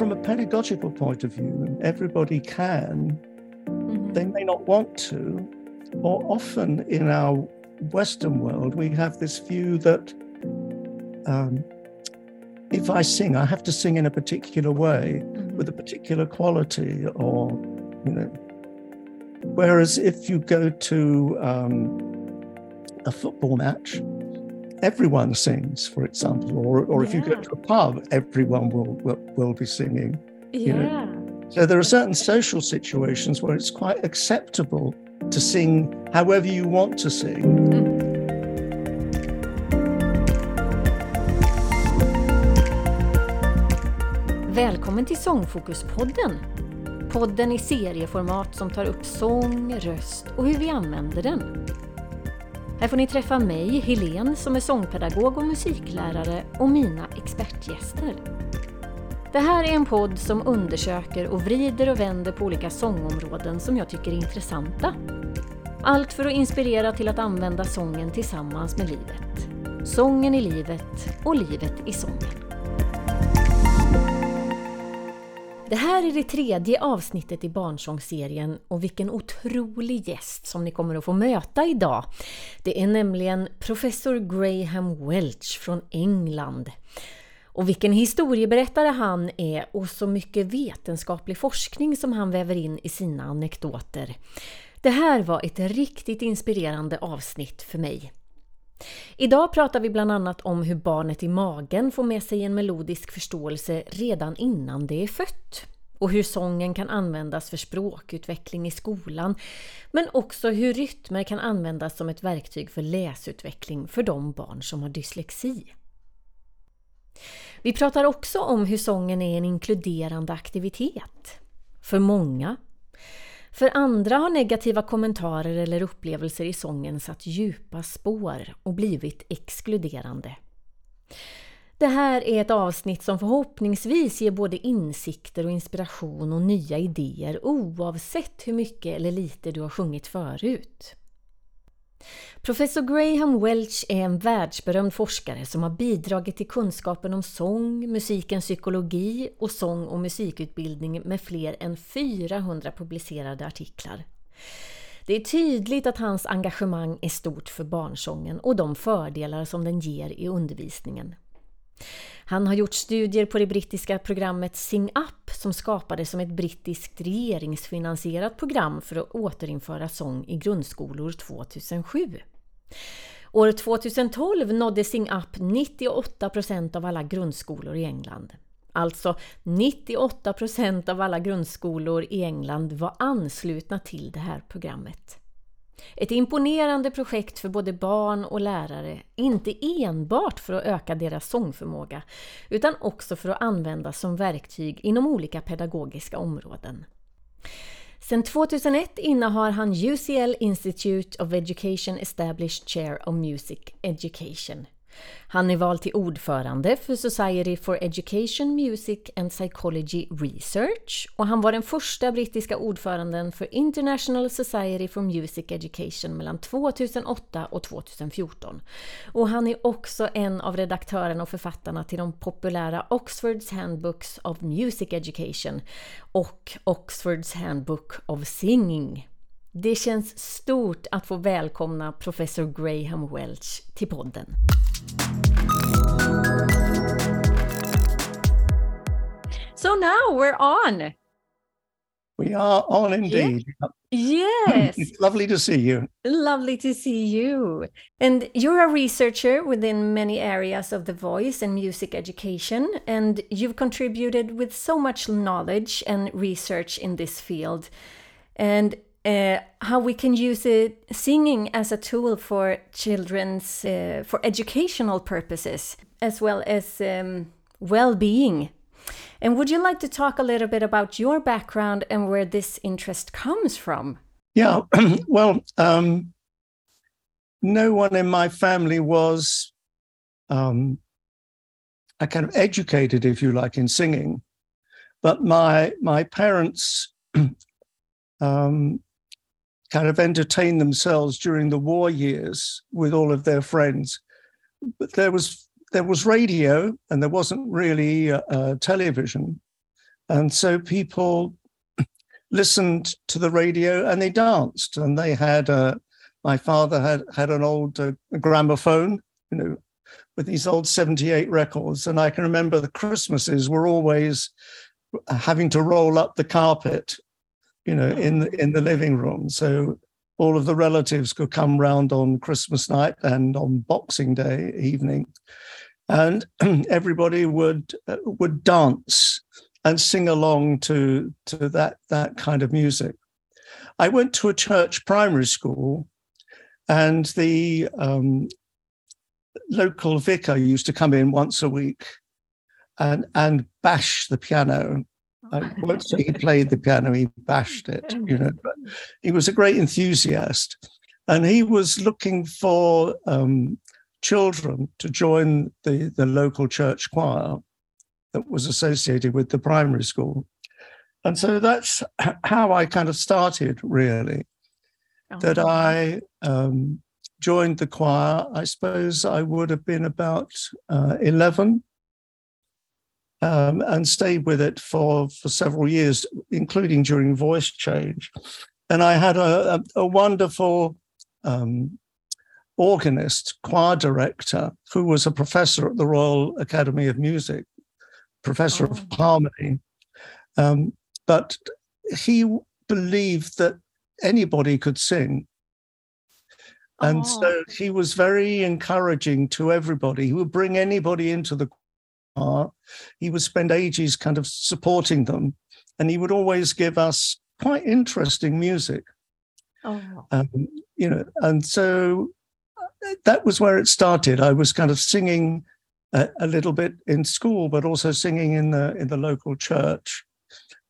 from a pedagogical point of view, everybody can. Mm-hmm. They may not want to, or often in our Western world, we have this view that um, if I sing, I have to sing in a particular way mm-hmm. with a particular quality, or, you know. Whereas if you go to um, a football match, everyone sings, for example, or, or if you go to a pub, everyone will, will, will be singing. Yeah. You know? So there are certain social situations where it's quite acceptable to sing however you want to sing. Mm. Välkommen till Sångfokuspodden. Podden i serieformat som tar upp sång, röst och hur vi använder den. Här får ni träffa mig, Helen, som är sångpedagog och musiklärare och mina expertgäster. Det här är en podd som undersöker och vrider och vänder på olika sångområden som jag tycker är intressanta. Allt för att inspirera till att använda sången tillsammans med livet. Sången i livet och livet i sången. Det här är det tredje avsnittet i Barnsångsserien och vilken otrolig gäst som ni kommer att få möta idag. Det är nämligen professor Graham Welch från England. Och vilken historieberättare han är och så mycket vetenskaplig forskning som han väver in i sina anekdoter. Det här var ett riktigt inspirerande avsnitt för mig. Idag pratar vi bland annat om hur barnet i magen får med sig en melodisk förståelse redan innan det är fött och hur sången kan användas för språkutveckling i skolan men också hur rytmer kan användas som ett verktyg för läsutveckling för de barn som har dyslexi. Vi pratar också om hur sången är en inkluderande aktivitet. För många för andra har negativa kommentarer eller upplevelser i sången satt djupa spår och blivit exkluderande. Det här är ett avsnitt som förhoppningsvis ger både insikter och inspiration och nya idéer oavsett hur mycket eller lite du har sjungit förut. Professor Graham Welch är en världsberömd forskare som har bidragit till kunskapen om sång, musikens psykologi och sång och musikutbildning med fler än 400 publicerade artiklar. Det är tydligt att hans engagemang är stort för barnsången och de fördelar som den ger i undervisningen. Han har gjort studier på det brittiska programmet Sing Up som skapades som ett brittiskt regeringsfinansierat program för att återinföra sång i grundskolor 2007. År 2012 nådde Sing Up 98% av alla grundskolor i England. Alltså 98% av alla grundskolor i England var anslutna till det här programmet. Ett imponerande projekt för både barn och lärare, inte enbart för att öka deras sångförmåga, utan också för att användas som verktyg inom olika pedagogiska områden. Sedan 2001 innehar han UCL Institute of Education Established Chair of Music Education han är vald till ordförande för Society for Education, Music and Psychology Research och han var den första brittiska ordföranden för International Society for Music Education mellan 2008 och 2014. Och han är också en av redaktörerna och författarna till de populära Oxfords Handbooks of Music Education och Oxfords Handbook of Singing. Det känns stort att få välkomna professor Graham Welch till podden. So now we're on. We are on indeed. Yes. it's lovely to see you. Lovely to see you. And you're a researcher within many areas of the voice and music education, and you've contributed with so much knowledge and research in this field. And uh, how we can use it, singing as a tool for children's uh, for educational purposes as well as um, well-being. And would you like to talk a little bit about your background and where this interest comes from? Yeah well um, no one in my family was um, a kind of educated if you like in singing. But my my parents um, kind of entertain themselves during the war years with all of their friends. But there was there was radio, and there wasn't really uh, uh, television. And so people listened to the radio and they danced. And they had a, my father had had an old uh, gramophone, you know, with these old 78 records. And I can remember the Christmases were always having to roll up the carpet, you know, in the, in the living room. So all of the relatives could come round on Christmas night and on Boxing Day evening, and everybody would uh, would dance and sing along to to that that kind of music. I went to a church primary school, and the um, local vicar used to come in once a week and and bash the piano. I won't he played the piano; he bashed it. You know, but he was a great enthusiast, and he was looking for um, children to join the the local church choir that was associated with the primary school. And so that's how I kind of started, really. Oh. That I um, joined the choir, I suppose I would have been about uh, 11 um, and stayed with it for, for several years, including during voice change. And I had a, a, a wonderful um, organist, choir director, who was a professor at the Royal Academy of Music, professor oh. of harmony. Um, but he believed that anybody could sing and oh. so he was very encouraging to everybody. He would bring anybody into the choir. He would spend ages kind of supporting them. And he would always give us quite interesting music. Oh. Um, you know, and so uh, that was where it started. I was kind of singing a, a, little bit in school, but also singing in the in the local church.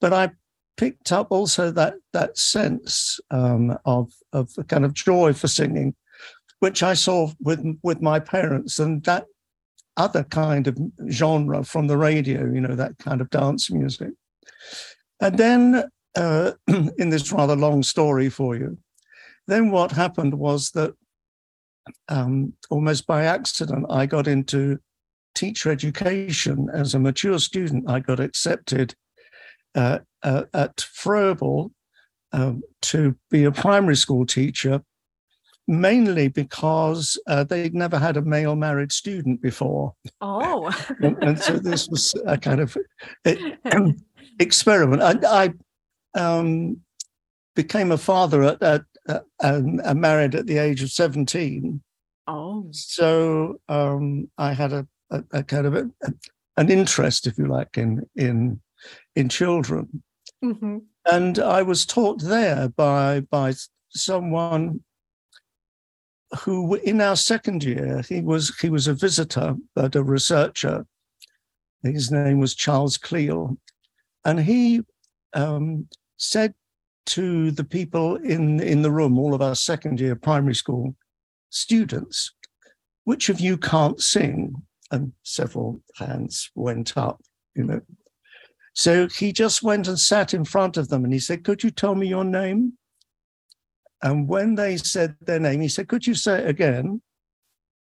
But I picked up also that that sense um, of of the kind of joy for singing which I saw with with my parents, and that other kind of genre from the radio, you know, that kind of dance music. And then, uh, in this rather long story for you, then what happened was that um, almost by accident, I got into teacher education as a mature student. I got accepted uh, uh, at Froebel um, to be a primary school teacher mainly because uh, they'd never had a male married student before. Oh. and, and, so this was a kind of experiment. I, I um, became a father at, at, at married at the age of 17. Oh. So um, I had a, a, a kind of a, an interest, if you like, in in in children. Mm-hmm. And I was taught there by by someone who in our second year he was he was a visitor but a researcher. His name was charles cleall and he um, said to the people in in the room all of our second year primary school students which of you can't sing? And several hands went up you know. So he just went and sat in front of them and he said could you tell me your name and when they said their name, he said, Could you say it again?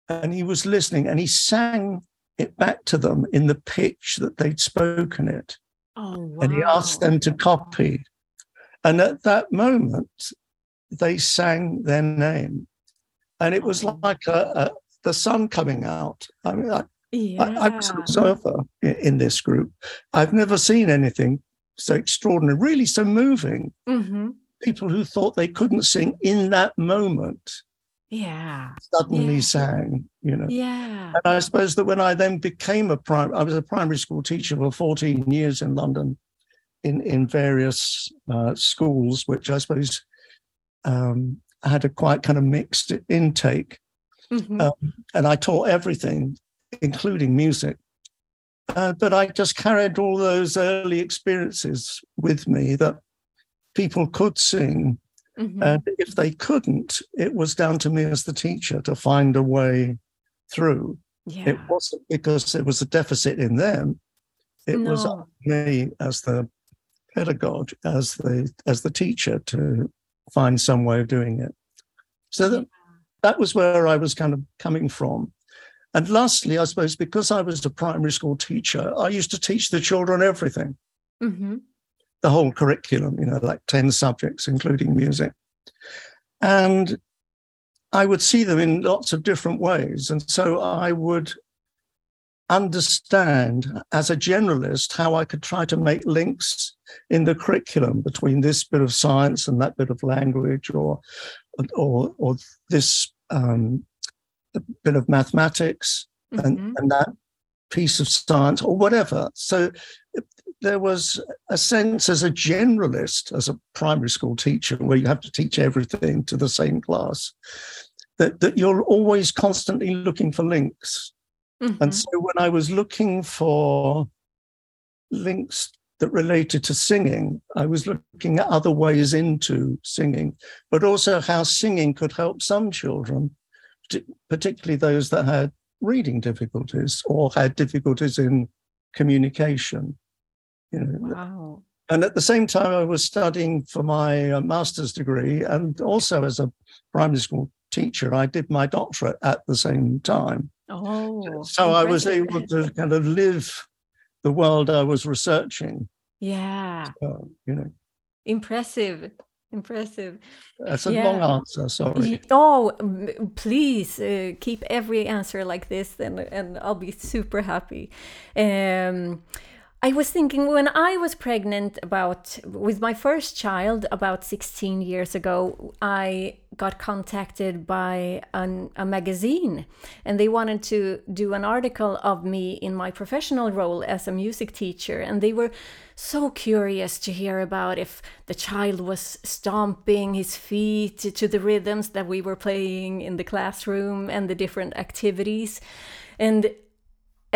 And he was listening and he sang it back to them in the pitch that they'd spoken it. Oh, wow. And he asked them to copy. And at that moment, they sang their name. And it was oh. like a, a, the sun coming out. I mean, I, yeah. I, I was an observer in, in, this group. I've never seen anything so extraordinary, really so moving. Mm-hmm people who thought they couldn't sing in that moment yeah. suddenly yeah. sang you know. Yeah. And i suppose that when i then became a prime i was a primary school teacher for 14 years in london in in various uh, schools which i suppose um, had a quite kind of mixed intake. Mm-hmm. um, and i taught everything including music. Uh, but i just carried all those early experiences with me that people could sing. Mm-hmm. And if they couldn't, it was down to me as the teacher to find a way through. Yeah. It wasn't because there was a deficit in them. It no. was me as the pedagogue, as the as the teacher to find some way of doing it. So that that was where I was kind of coming from. And lastly, I suppose because I was a primary school teacher, I used to teach the children everything. mm-hmm. The whole curriculum, you know, like 10 subjects, including music. And I would see them in lots of different ways. And so I would understand as a generalist how I could try to make links in the curriculum between this bit of science and that bit of language or or or this um, bit of mathematics mm-hmm. and, and that piece of science or whatever. So there was a sense as a generalist, as a primary school teacher, where you have to teach everything to the same class, that, that you're always constantly looking for links. Mm-hmm. And so when I was looking for links that related to singing, I was looking at other ways into singing, but also how singing could help some children, particularly those that had reading difficulties or had difficulties in communication. You know, wow. And at the same time, I was studying for my uh, master's degree, and also as a primary school teacher, I did my doctorate at the same time. Oh, so I was able to kind of live the world I was researching. Yeah, so, you know, impressive. Impressive. That's a yeah. long answer. Sorry. Oh, please uh, keep every answer like this, and and I'll be super happy. Um, I was thinking when I was pregnant about with my first child about 16 years ago, I got contacted by an, a magazine and they wanted to do an article of me in my professional role as a music teacher. And they were so curious to hear about if the child was stomping his feet to the rhythms that we were playing in the classroom and the different activities. And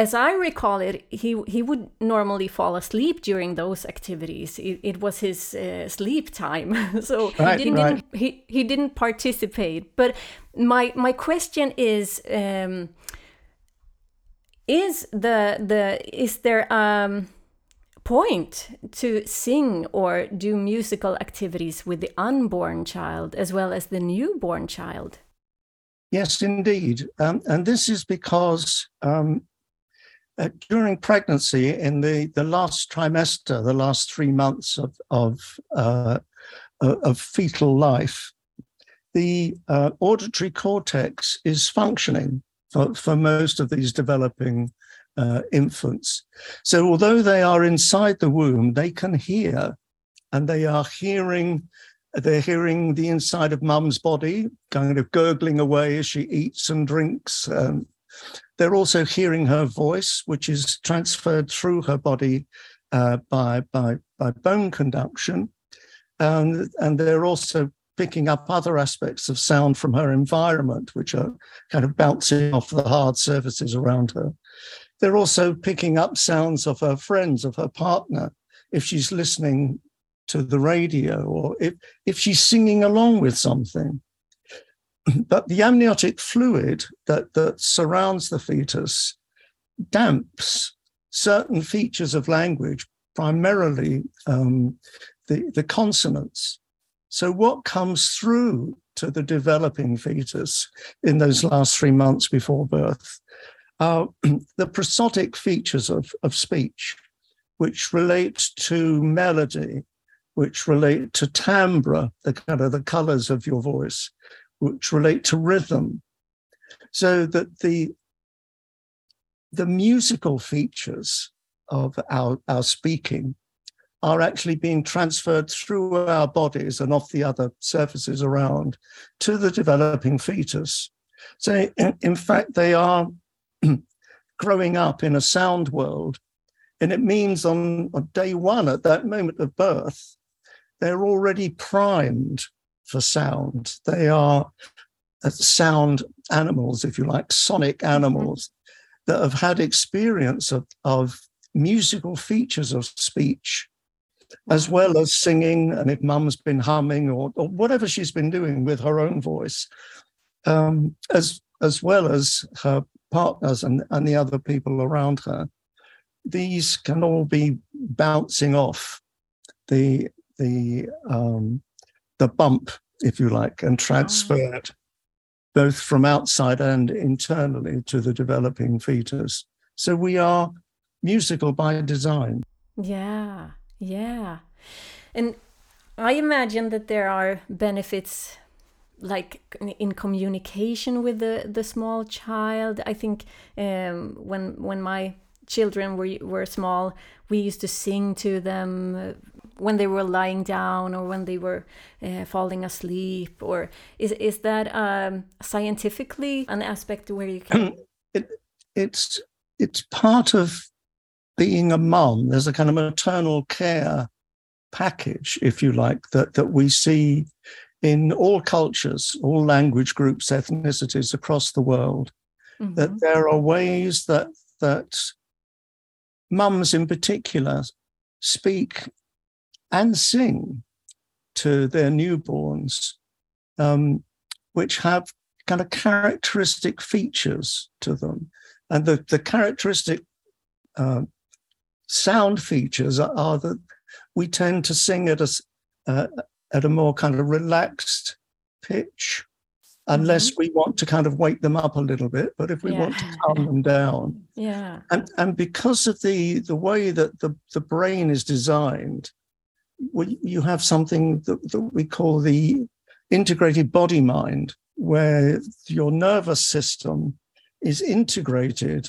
as I recall it, he he would normally fall asleep during those activities. It, it was his uh, sleep time, so right, he, didn't, right. he he didn't participate. But my my question is. Um, is the the is there um point to sing or do musical activities with the unborn child as well as the newborn child yes indeed um, and this is because um, uh, during pregnancy, in the, the last trimester, the last three months of, of, uh, of fetal life, the uh, auditory cortex is functioning for, for most of these developing uh, infants. So, although they are inside the womb, they can hear and they are hearing. They're hearing the inside of mum's body, kind of gurgling away as she eats and drinks. Um, they're also hearing her voice, which is transferred through her body uh, by, by, by bone conduction. And, and they're also picking up other aspects of sound from her environment, which are kind of bouncing off the hard surfaces around her. They're also picking up sounds of her friends, of her partner, if she's listening to the radio or if, if she's singing along with something. but the amniotic fluid that, that surrounds the fetus damps certain features of language, primarily um, the, the consonants. So, what comes through to the developing fetus in those last three months before birth are the prosodic features of, of speech, which relate to melody, which relate to timbre, the kind of the colors of your voice, which relate to rhythm, so that the the musical features of our, our speaking are actually being transferred through our bodies and off the other surfaces around to the developing fetus. So, in, in fact, they are growing up in a sound world. And it means on, on day one, at that moment of birth, they're already primed for sound. They are uh, sound animals, if you like, sonic mm-hmm. animals that have had experience of, of musical features of speech, as well as singing. And if mum's been humming or, or whatever she's been doing with her own voice, um, as, as well as her partners and, and the other people around her, these can all be bouncing off the, the um, the bump, if you like, and transfer oh. both from outside and internally to the developing fetus. So we are musical by design. Yeah, Yeah. And I imagine that there are benefits like in communication with the the small child. I think um, when when my children were were small, we used to sing to them when they were lying down or when they were uh, falling asleep. Or is is that um, scientifically an aspect where you can? It, it's it's part of being a mum. There's a kind of maternal care package, if you like, that that we see in all cultures, all language groups, ethnicities across the world. Mm-hmm. That there are ways that that mums in particular speak and sing to their newborns, um, which have kind of characteristic features to them. And the, the characteristic uh, sound features are, are, that we tend to sing at a, uh, at a more kind of relaxed pitch unless mm-hmm. we want to kind of wake them up a little bit but if we yeah. want to calm them down yeah and and because of the the way that the the brain is designed you have something that, that we call the integrated body mind where your nervous system is integrated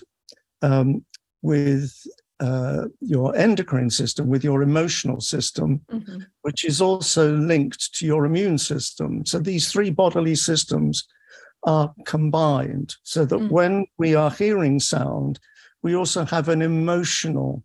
um, with uh, your endocrine system with your emotional system, mm-hmm. which is also linked to your immune system. So these three bodily systems are combined so that mm. when we are hearing sound, we also have an emotional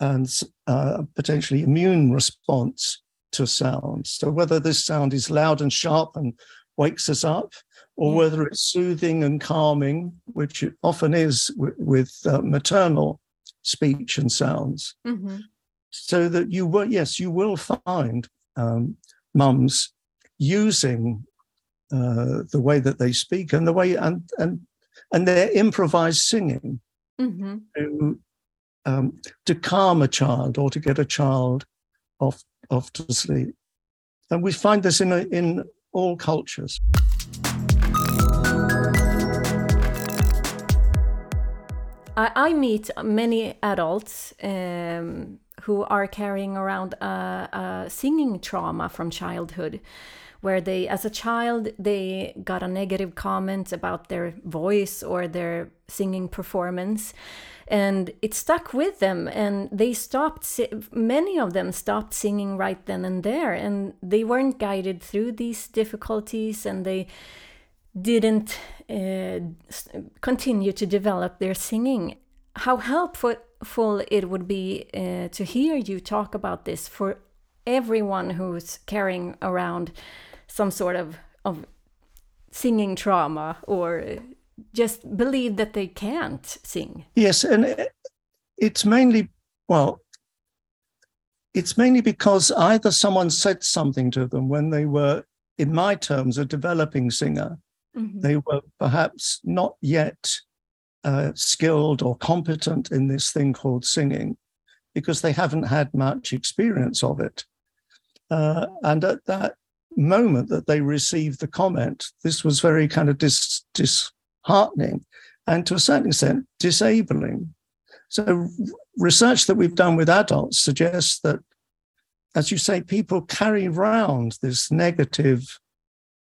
and uh, potentially immune response to sound. So whether this sound is loud and sharp and wakes us up, or yeah. whether it's soothing and calming, which it often is w- with uh, maternal speech and sounds. Mm-hmm. So that you will, yes, you will find um, mums using uh, the way that they speak and the way and and and their improvised singing mm-hmm. to um, to calm a child or to get a child off off to sleep. And we find this in a, in all cultures. I, I meet many adults um, who are carrying around a, a singing trauma from childhood where they as a child they got a negative comment about their voice or their singing performance and it stuck with them and they stopped many of them stopped singing right then and there and they weren't guided through these difficulties and they didn't uh, continue to develop their singing. How helpful it would be uh, to hear you talk about this for everyone who's carrying around some sort of, of singing trauma or just believe that they can't sing. Yes, and it's mainly, well, it's mainly because either someone said something to them when they were, in my terms, a developing singer, Mm-hmm. They were perhaps not yet uh, skilled or competent in this thing called singing because they haven't had much experience of it. Uh, and at that moment that they received the comment, this was very kind of dis- disheartening and to a certain extent disabling. So, research that we've done with adults suggests that, as you say, people carry around this negative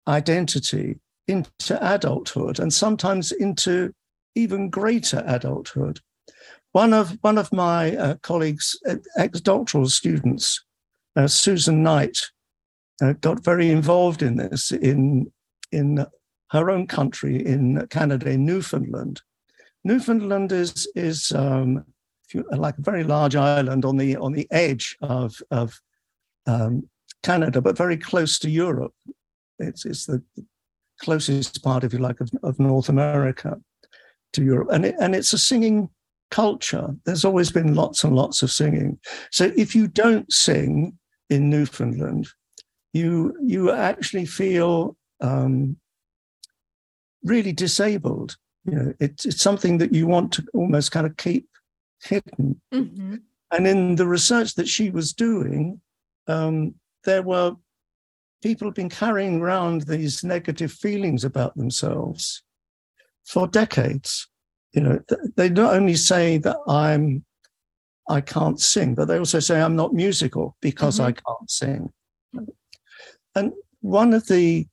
identity into adulthood and sometimes into even greater adulthood. One of one of my uh, colleagues, uh, ex-doctoral students, uh, Susan Knight, uh, got very involved in this in in her own country in Canada, in Newfoundland. Newfoundland is is um, you, like a very large island on the on the edge of of um, Canada, but very close to Europe. It's it's the closest part, if you like, of, of North America to Europe. And, it, and it's a singing culture. There's always been lots and lots of singing. So if you don't sing in Newfoundland, you you actually feel um, really disabled. You know, it's it's something that you want to almost kind of keep hidden. Mm-hmm. And in the research that she was doing, um, there were people have been carrying around these negative feelings about themselves for decades. You know, they not only say that I'm I can't sing, but they also say I'm not musical because mm-hmm. I can't sing. And one of the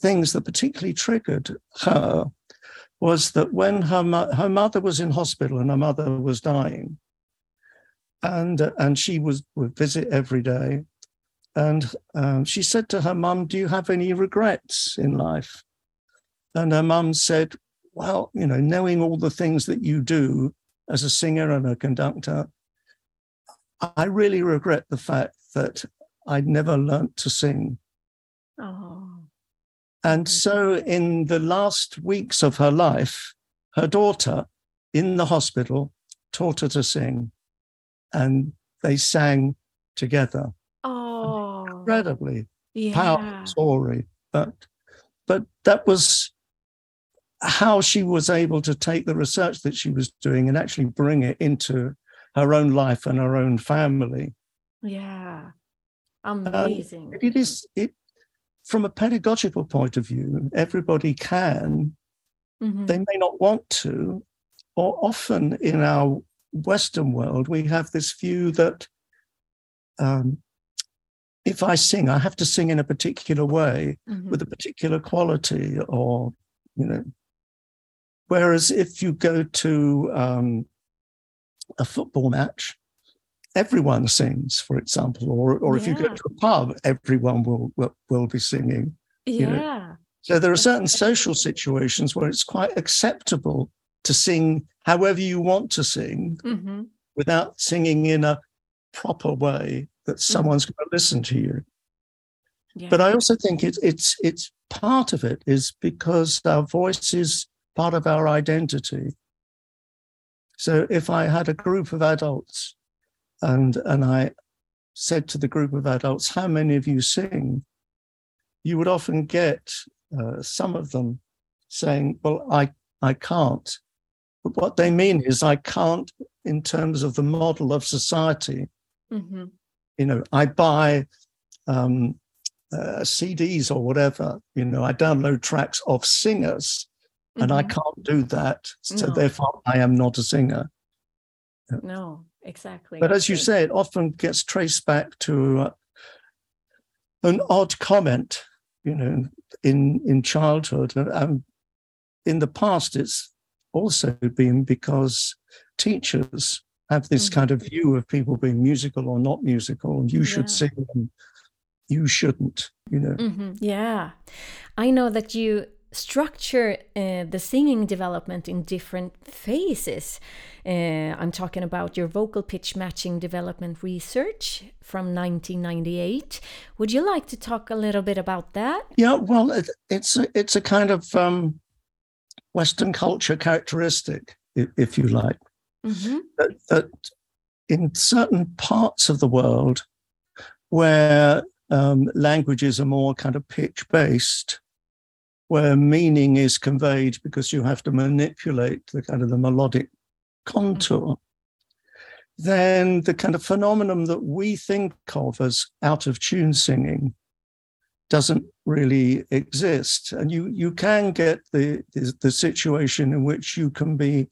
things that particularly triggered her was that when her mo- her mother was in hospital and her mother was dying, and uh, and she was would visit every day, and um, she said to her mum, "Do you have any regrets in life?" And her mum said, "Well, you know, knowing all the things that you do as a singer and a conductor, I really regret the fact that I'd never learnt to sing." Oh. And mm-hmm. so, in the last weeks of her life, her daughter in the hospital taught her to sing, and they sang together. Oh, incredibly yeah. powerful story. But, but that was how she was able to take the research that she was doing and actually bring it into her own life and her own family. Yeah, amazing. it is. It from a pedagogical point of view, everybody can. Mm-hmm. They may not want to, or often in our Western world, we have this view that um, if I sing, I have to sing in a particular way mm-hmm. with a particular quality, or, you know. Whereas if you go to um, a football match, everyone sings, for example, or or if you go to a pub, everyone will will, will be singing. Yeah. Know? So there are certain social situations where it's quite acceptable to sing however you want to sing mm-hmm. without singing in a proper way that mm-hmm. someone's mm-hmm. going to listen to you. Yeah. But I also think it's it's it's part of it is because our voice is part of our identity. So if I had a group of adults and, and I said to the group of adults, How many of you sing? You would often get uh, some of them saying, Well, I, I can't. But what they mean is, I can't in terms of the model of society. Mm-hmm. You know, I buy um, uh, CDs or whatever, you know, I download tracks of singers mm-hmm. and I mm-hmm. can't do that. So no. therefore, I am not a singer. No exactly. But as you say, it often gets traced back to uh, an odd comment, you know, in in childhood. And in the past, it's also been because teachers have this mm-hmm. kind of view of people being musical or not musical. And you should yeah. sing and you shouldn't, you know. Mm-hmm. Yeah. I know that you structure uh, the singing development in different phases. Uh, I'm talking about your vocal pitch matching development research from 1998. Would you like to talk a little bit about that? Yeah, well, it, it's a, it's a kind of um, Western culture characteristic, if, if you like, mm-hmm. that, that, in certain parts of the world where um, languages are more kind of pitch based, where meaning is conveyed because you have to manipulate the kind of the melodic contour, then the kind of phenomenon that we think of as out of tune singing doesn't really exist. And you you can get the, the, the situation in which you can be,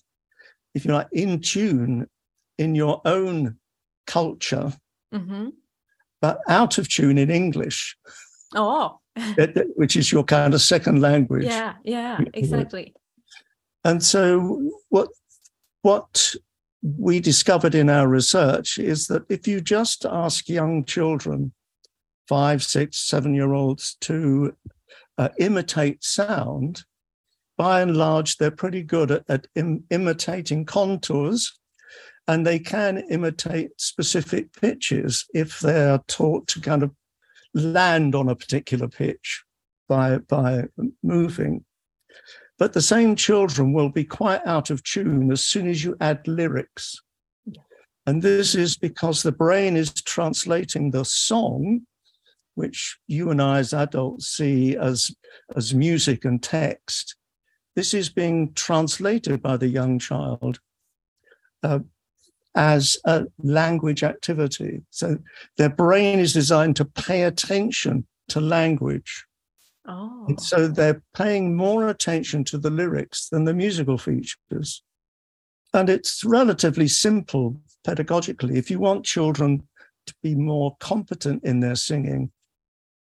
if you like, in tune in your own culture, mm-hmm. but out of tune in English. Oh. Which is your kind of second language. Yeah, yeah, exactly. And so what what we discovered in our research is that if you just ask young children, five, six, seven year olds, to uh, imitate sound, by and large, they're pretty good at, at Im- imitating contours and they can imitate specific pitches if they're taught to kind of land on a particular pitch by, by moving. But the same children will be quite out of tune as soon as you add lyrics. And this is because the brain is translating the song, which you and I as adults see as, as music and text. This is being translated by the young child uh, as a language activity. So their brain is designed to pay attention to language. Oh. And so they're paying more attention to the lyrics than the musical features. And it's relatively simple pedagogically. If you want children to be more competent in their singing,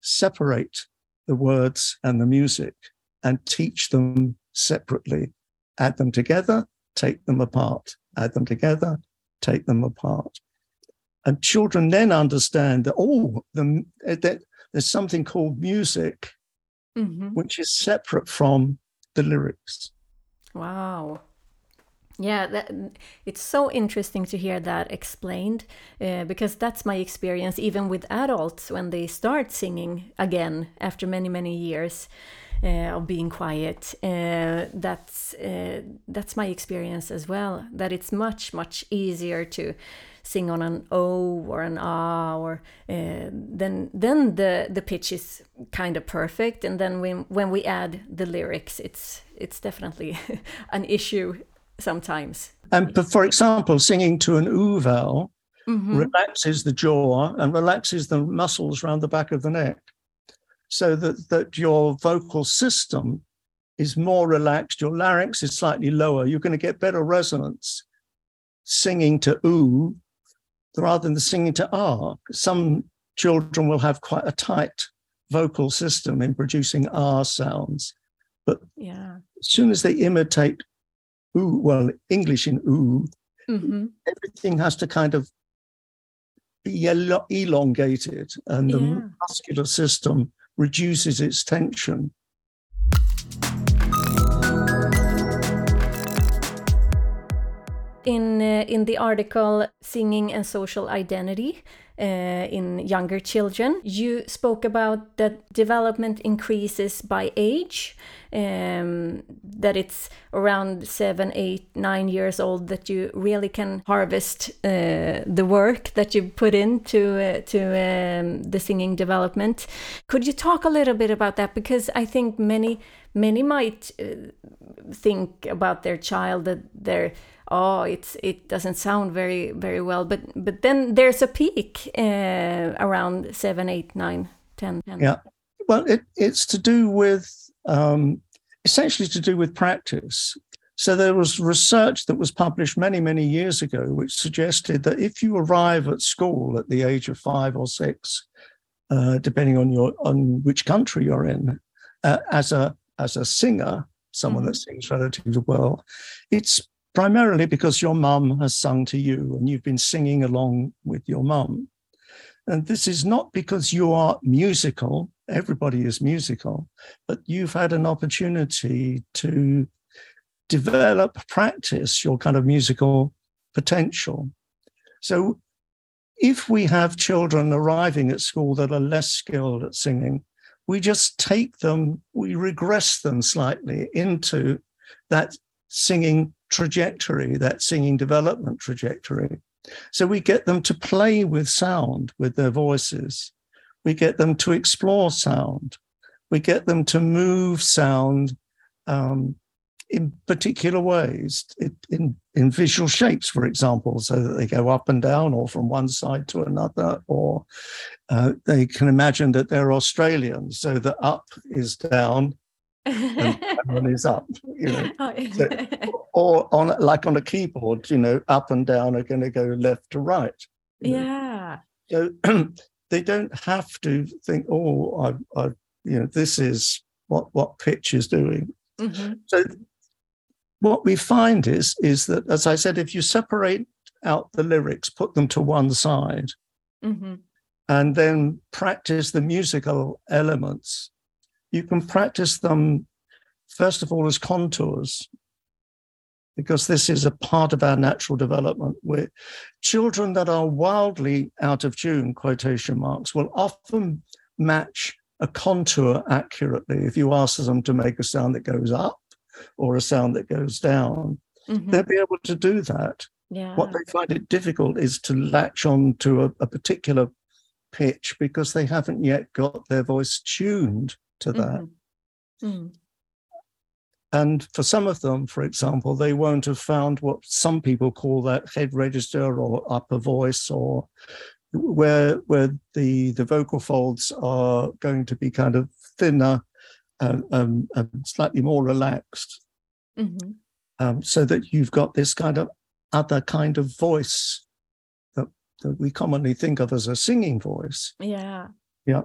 separate the words and the music and teach them separately. Add them together, take them apart. Add them together, take them apart. And children then understand that, oh, the, that there's something called music, mm-hmm. which is separate from the lyrics. Wow. Yeah, that, it's so interesting to hear that explained uh, because that's my experience even with adults when they start singing again after many, many years. Uh, of being quiet. Uh, that's uh, that's my experience as well. That it's much much easier to sing on an O or an A, or uh, then then the the pitch is kind of perfect, and then when when we add the lyrics, it's it's definitely an issue sometimes. And for example, singing to an oo vowel mm-hmm. relaxes the jaw and relaxes the muscles around the back of the neck, so that that your vocal system is more relaxed. Your larynx is slightly lower. You're going to get better resonance singing to oo rather than the singing to ah. Some children will have quite a tight vocal system in producing ah sounds. But yeah. as soon as they imitate ooh, well, English in ooh, mm-hmm. everything has to kind of be elongated and the yeah. muscular system reduces its tension. In, uh, in the article Singing and Social Identity, uh, in younger children. You spoke about that development increases by age, um, that it's around seven, eight, nine years old that you really can harvest uh, the work that you put into uh, to um, the singing development. Could you talk a little bit about that? Because I think many many might uh, think about their child that they're oh it's it doesn't sound very very well but but then there's a peak uh, around seven eight nine ten, 10. yeah well it, it's to do with um, essentially to do with practice so there was research that was published many many years ago which suggested that if you arrive at school at the age of five or six uh, depending on your on which country you're in uh, as a as a singer someone mm-hmm. that sings relatively well it's primarily because your mum has sung to you and you've been singing along with your mum. And this is not because you are musical, everybody is musical, but you've had an opportunity to develop, practice your kind of musical potential. So if we have children arriving at school that are less skilled at singing, we just take them, we regress them slightly into that singing trajectory, that singing development trajectory. So we get them to play with sound with their voices. We get them to explore sound. We get them to move sound um, in particular ways, in, in visual shapes, for example, so that they go up and down or from one side to another, or uh, they can imagine that they're Australian, so the up is down one is up, you know. Oh, so, or on like on a keyboard, you know, up and down are going to go left to right. Yeah. Know? So they don't have to think, oh, I, I, you know, this is what what pitch is doing. Mm-hmm. So what we find is is that, as I said, if you separate out the lyrics, put them to one side, mm-hmm. and then practice the musical elements you can practice them, first of all, as contours, because this is a part of our natural development. Where children that are wildly out of tune, quotation marks, will often match a contour accurately. If you ask them to make a sound that goes up or a sound that goes down, mm-hmm. they'll be able to do that. Yeah. What they find it difficult is to latch on to a, a particular pitch because they haven't yet got their voice tuned to that. Mm-hmm. Mm. And for some of them, for example, they won't have found what some people call that head register or upper voice, or where where the the vocal folds are going to be kind of thinner and, um, and slightly more relaxed, mm-hmm. um, so that you've got this kind of other kind of voice that we commonly think of as a singing voice. Yeah. Yeah.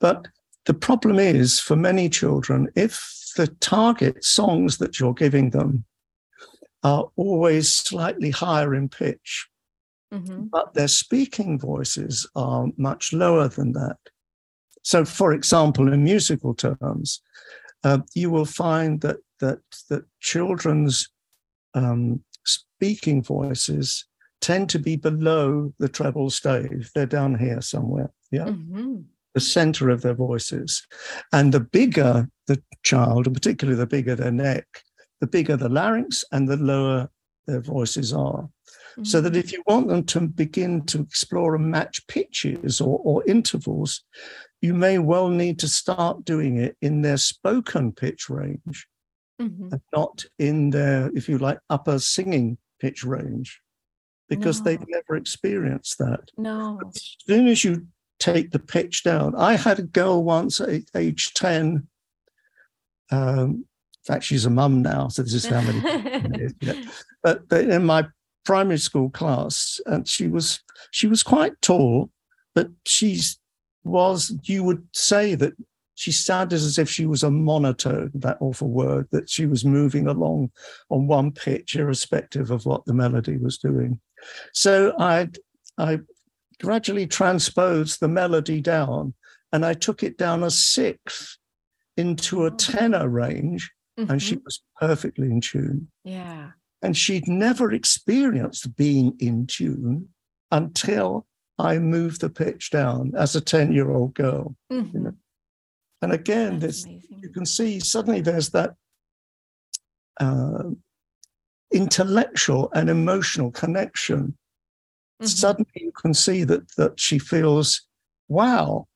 But the problem is for many children, if the target songs that you're giving them are always slightly higher in pitch, mm-hmm. but their speaking voices are much lower than that. So, for example, in musical terms, uh, you will find that that that children's um, speaking voices tend to be below the treble stave. They're down here somewhere. Yeah. Mm-hmm. The center of their voices. And the bigger the child, and particularly the bigger their neck, the bigger the larynx and the lower their voices are. Mm-hmm. So that mm-hmm. if you want them to begin to explore and match pitches or, or intervals, you may well need to start doing it in their spoken pitch range mm-hmm. and not in their, if you like, upper singing pitch range because no. they've never experienced that. No. As soon as you take the pitch down, I had a girl once at age 10. Um, in fact, she's a mum now, so this is how many. yeah. but, but in my primary school class, and she was she was quite tall, but she's was you would say that she sounded as if she was a monotone, that awful word, that she was moving along on one pitch, irrespective of what the melody was doing. So I, I gradually transposed the melody down and I took it down a sixth into a oh. tenor range, mm-hmm. and she mm-hmm. was perfectly in tune. Yeah. And she'd never experienced being in tune until I moved the pitch down as a 10 year old girl. Mm-hmm. You know? And again, this you can see suddenly there's that uh, intellectual and emotional connection. Mm-hmm. Suddenly you can see that that she feels, wow,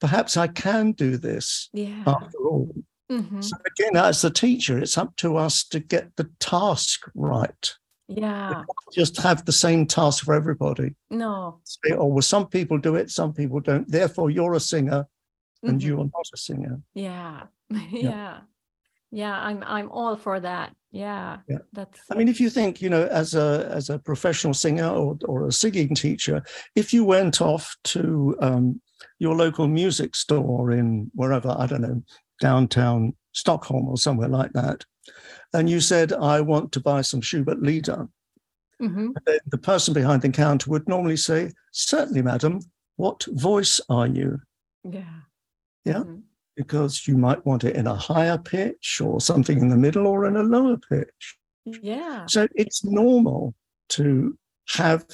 perhaps I can do this yeah. after all. Mm-hmm. So again, as a teacher, it's up to us to get the task right. Yeah. Just have the same task for everybody. No. Say, oh, well, some people do it, some people don't. Therefore, you're a singer and mm-hmm. you are not a singer. Yeah. yeah. Yeah. I'm I'm all for that. Yeah. Yeah. That's I mean, if you think, you know, as a as a professional singer or or a singing teacher, if you went off to um, your local music store in wherever, I don't know, downtown Stockholm or somewhere like that, and you said, I want to buy some Schubert Lieder, mm-hmm. the person behind the counter would normally say, Certainly, madam, what voice are you? Yeah. Yeah. Mm-hmm. Because you might want it in a higher pitch or something in the middle or in a lower pitch. Yeah. So it's normal to have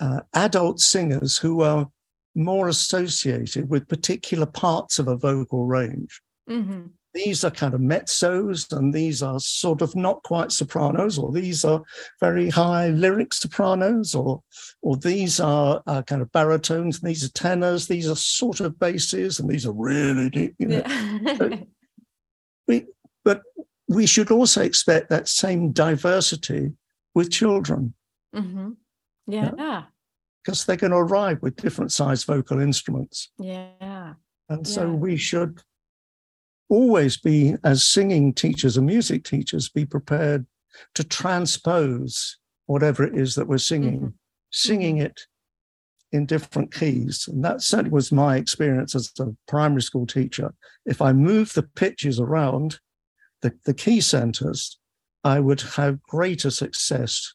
uh, adult singers who are more associated with particular parts of a vocal range. Mm-hmm these are kind of mezzos and these are sort of not quite sopranos or these are very high lyric sopranos or or these are uh, kind of baritones and these are tenors these are sort of basses and these are really deep you know yeah. we but we should also expect that same diversity with children mm-hmm. yeah. yeah because they're going to arrive with different sized vocal instruments yeah and so yeah. we should always be, as singing teachers and music teachers, be prepared to transpose whatever it is that we're singing, mm-hmm. singing mm-hmm. it in different keys. And that certainly was my experience as a primary school teacher. If I move the pitches around the, the key centers, I would have greater success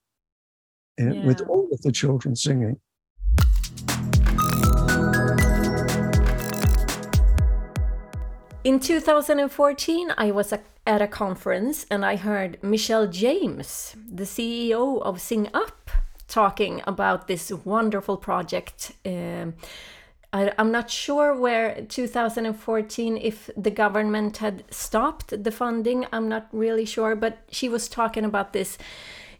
in, yeah. with all of the children singing. In 2014, I was at a conference and I heard Michelle James, the CEO of Sing Up, talking about this wonderful project. Um, I, am not sure where 2014 if the government had stopped the funding. I'm not really sure, but she was talking about this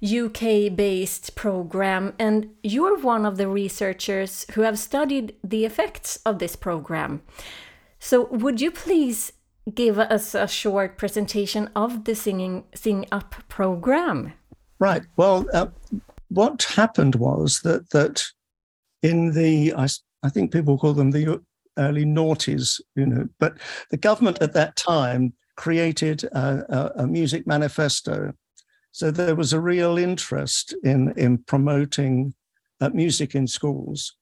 UK based program, and you're one of the researchers who have studied the effects of this program. So, would you please give us a short presentation of the Singing Sing Up program? Right. Well, uh, what happened was that that in the I, I think people call them the early noughties, you know, but the government at that time created a, a, a music manifesto. So there was a real interest in in promoting uh, music in schools.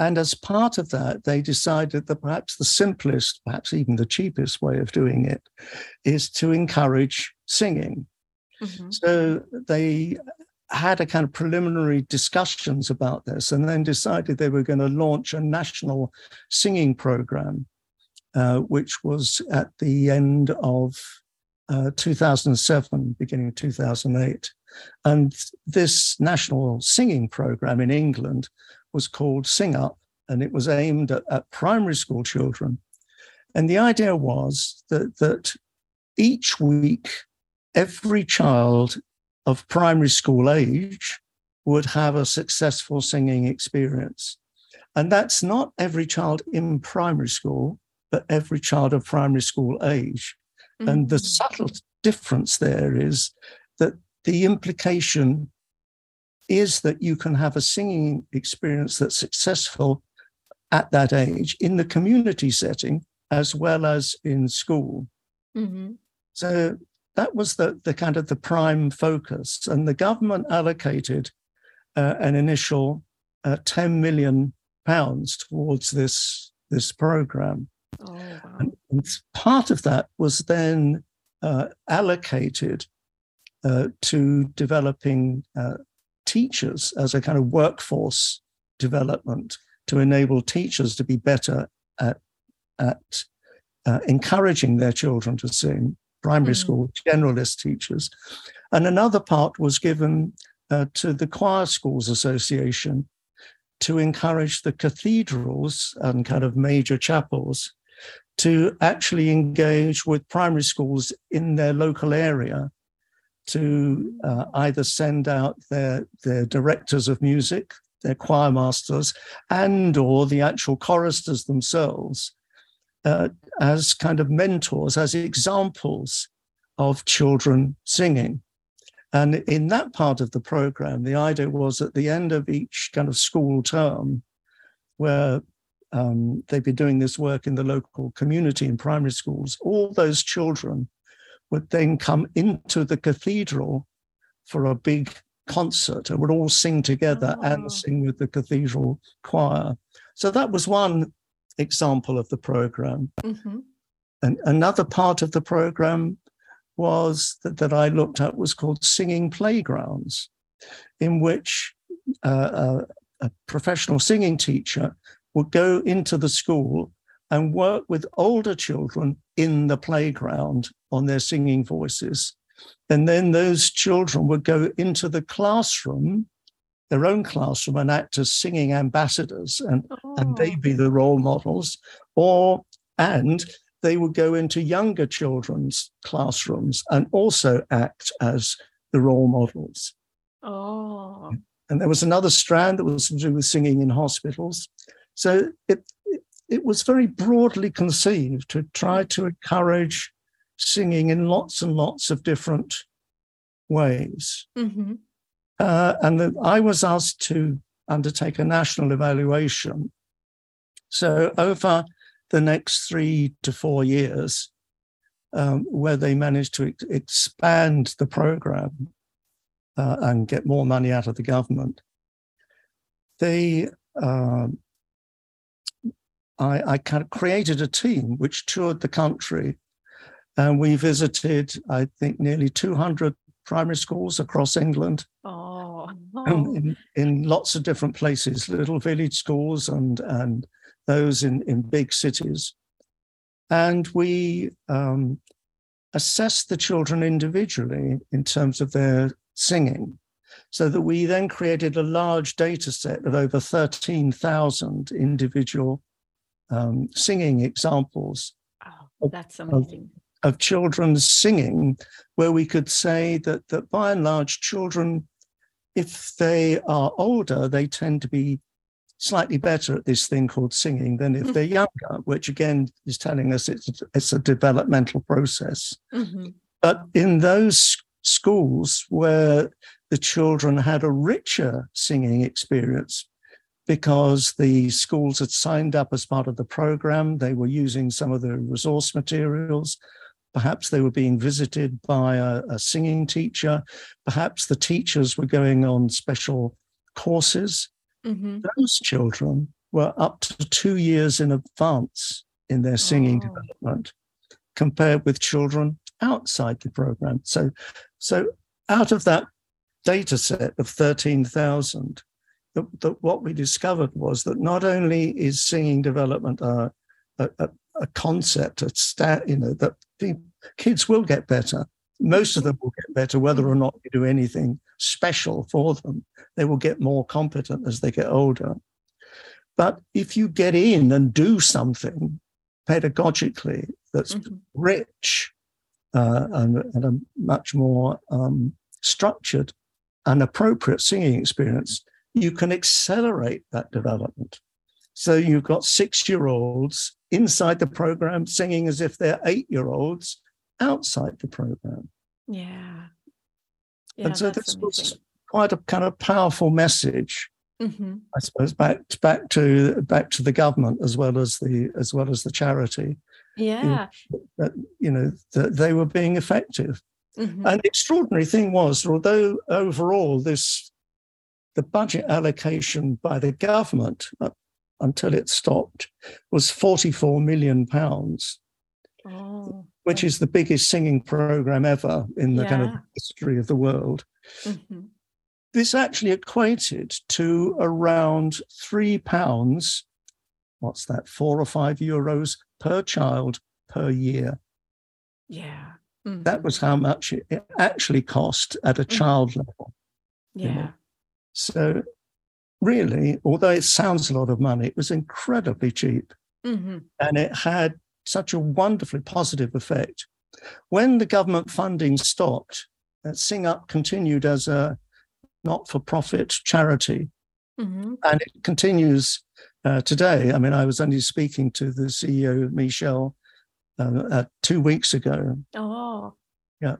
And as part of that, they decided that perhaps the simplest, perhaps even the cheapest way of doing it is to encourage singing. Mm-hmm. So they had a kind of preliminary discussions about this and then decided they were going to launch a national singing program, uh, which was at the end of uh, 2007, beginning of 2008. And this national singing program in England was called Sing Up, and it was aimed at, at primary school children. And the idea was that, that each week, every child of primary school age would have a successful singing experience. And that's not every child in primary school, but every child of primary school age. Mm-hmm. And the subtle difference there is that the implication is that you can have a singing experience that's successful at that age in the community setting as well as in school. Mm-hmm. So that was the, the kind of the prime focus. And the government allocated uh, an initial uh, 10 million pounds towards this, this program. Oh, wow. and, and, part of that was then uh, allocated uh, to developing uh, teachers as a kind of workforce development to enable teachers to be better at, at uh, encouraging their children to sing primary mm. school generalist teachers. And another part was given uh, to the Choir Schools Association to encourage the cathedrals and kind of major chapels to actually engage with primary schools in their local area to uh, either send out their, their directors of music, their choir masters, and or the actual choristers themselves uh, as kind of mentors, as examples of children singing. And in that part of the program, the idea was at the end of each kind of school term, where um, they'd be doing this work in the local community in primary schools, all those children would then come into the cathedral for a big concert and would all sing together oh. and sing with the cathedral choir. So that was one example of the program. Mm-hmm. And another part of the program was that, that I looked at was called Singing Playgrounds, in which uh, a, a professional singing teacher would go into the school and work with older children in the playground on their singing voices. And then those children would go into the classroom their own classroom and act as singing ambassadors and, oh. and they be the role models or and they would go into younger children's classrooms and also act as the role models oh and there was another strand that was to do with singing in hospitals so it, it, was very broadly conceived to try to encourage singing in lots and lots of different ways mm-hmm. Uh, and the, I was asked to undertake a national evaluation. So, over the next three to four years, um, where they managed to ex- expand the program uh, and get more money out of the government, they um, I, I, kind of created a team which toured the country, and we visited, I think, nearly 200 primary schools across England. Oh. In, in, lots of different places, little village schools and, and those in, in big cities. And we um, assessed the children individually in terms of their singing, so that we then created a large data set of over 13,000 individual um, singing examples. Oh, that's amazing. Of, of children singing, where we could say that, that by and large, children, if they are older, they tend to be slightly better at this thing called singing than if mm-hmm. they're younger, which again is telling us it's, it's a developmental process. Mm-hmm. But in those schools where the children had a richer singing experience, because the schools had signed up as part of the program. They were using some of the resource materials. Perhaps they were being visited by a, a singing teacher. Perhaps the teachers were going on special courses, mm-hmm. those children were up to two years in advance in their singing oh. development compared with children outside the program. So, so out of that data set of 13,000, what we discovered was that not only is singing development a, a, a concept, a stat, you know, that kids will get better. Most of them will get better, whether or not you do anything special for them. They will get more competent as they get older. But if you get in and do something pedagogically that's mm-hmm. rich uh, and, and, a much more um, structured and appropriate singing experience, you can accelerate that development. So you've got six year olds inside the program singing as if they're eight year olds outside the program. Yeah. yeah and so this amazing. was quite a kind of powerful message. Mm-hmm. I suppose back back to back to the government as well as the as well as the charity. Yeah, that you know that they were being effective. Mm-hmm. And the extraordinary thing was, although overall this the budget allocation by the government uh, until it stopped was 44 million pounds, oh. which is the biggest singing program ever in the yeah. kind of history of the world. Mm-hmm. This actually equated to around three pounds, what's that, four or five euros per child per year. Yeah. Mm-hmm. That was how much it actually cost at a mm-hmm. child level. Yeah. You know? So, really, although it sounds a lot of money, it was incredibly cheap. Mm-hmm. And it had such a wonderfully positive effect. When the government funding stopped, uh, Sing Up continued as a not for profit charity. Mm-hmm. And it continues uh, today. I mean, I was only speaking to the CEO, Michelle, uh, uh, two weeks ago. Oh. Yeah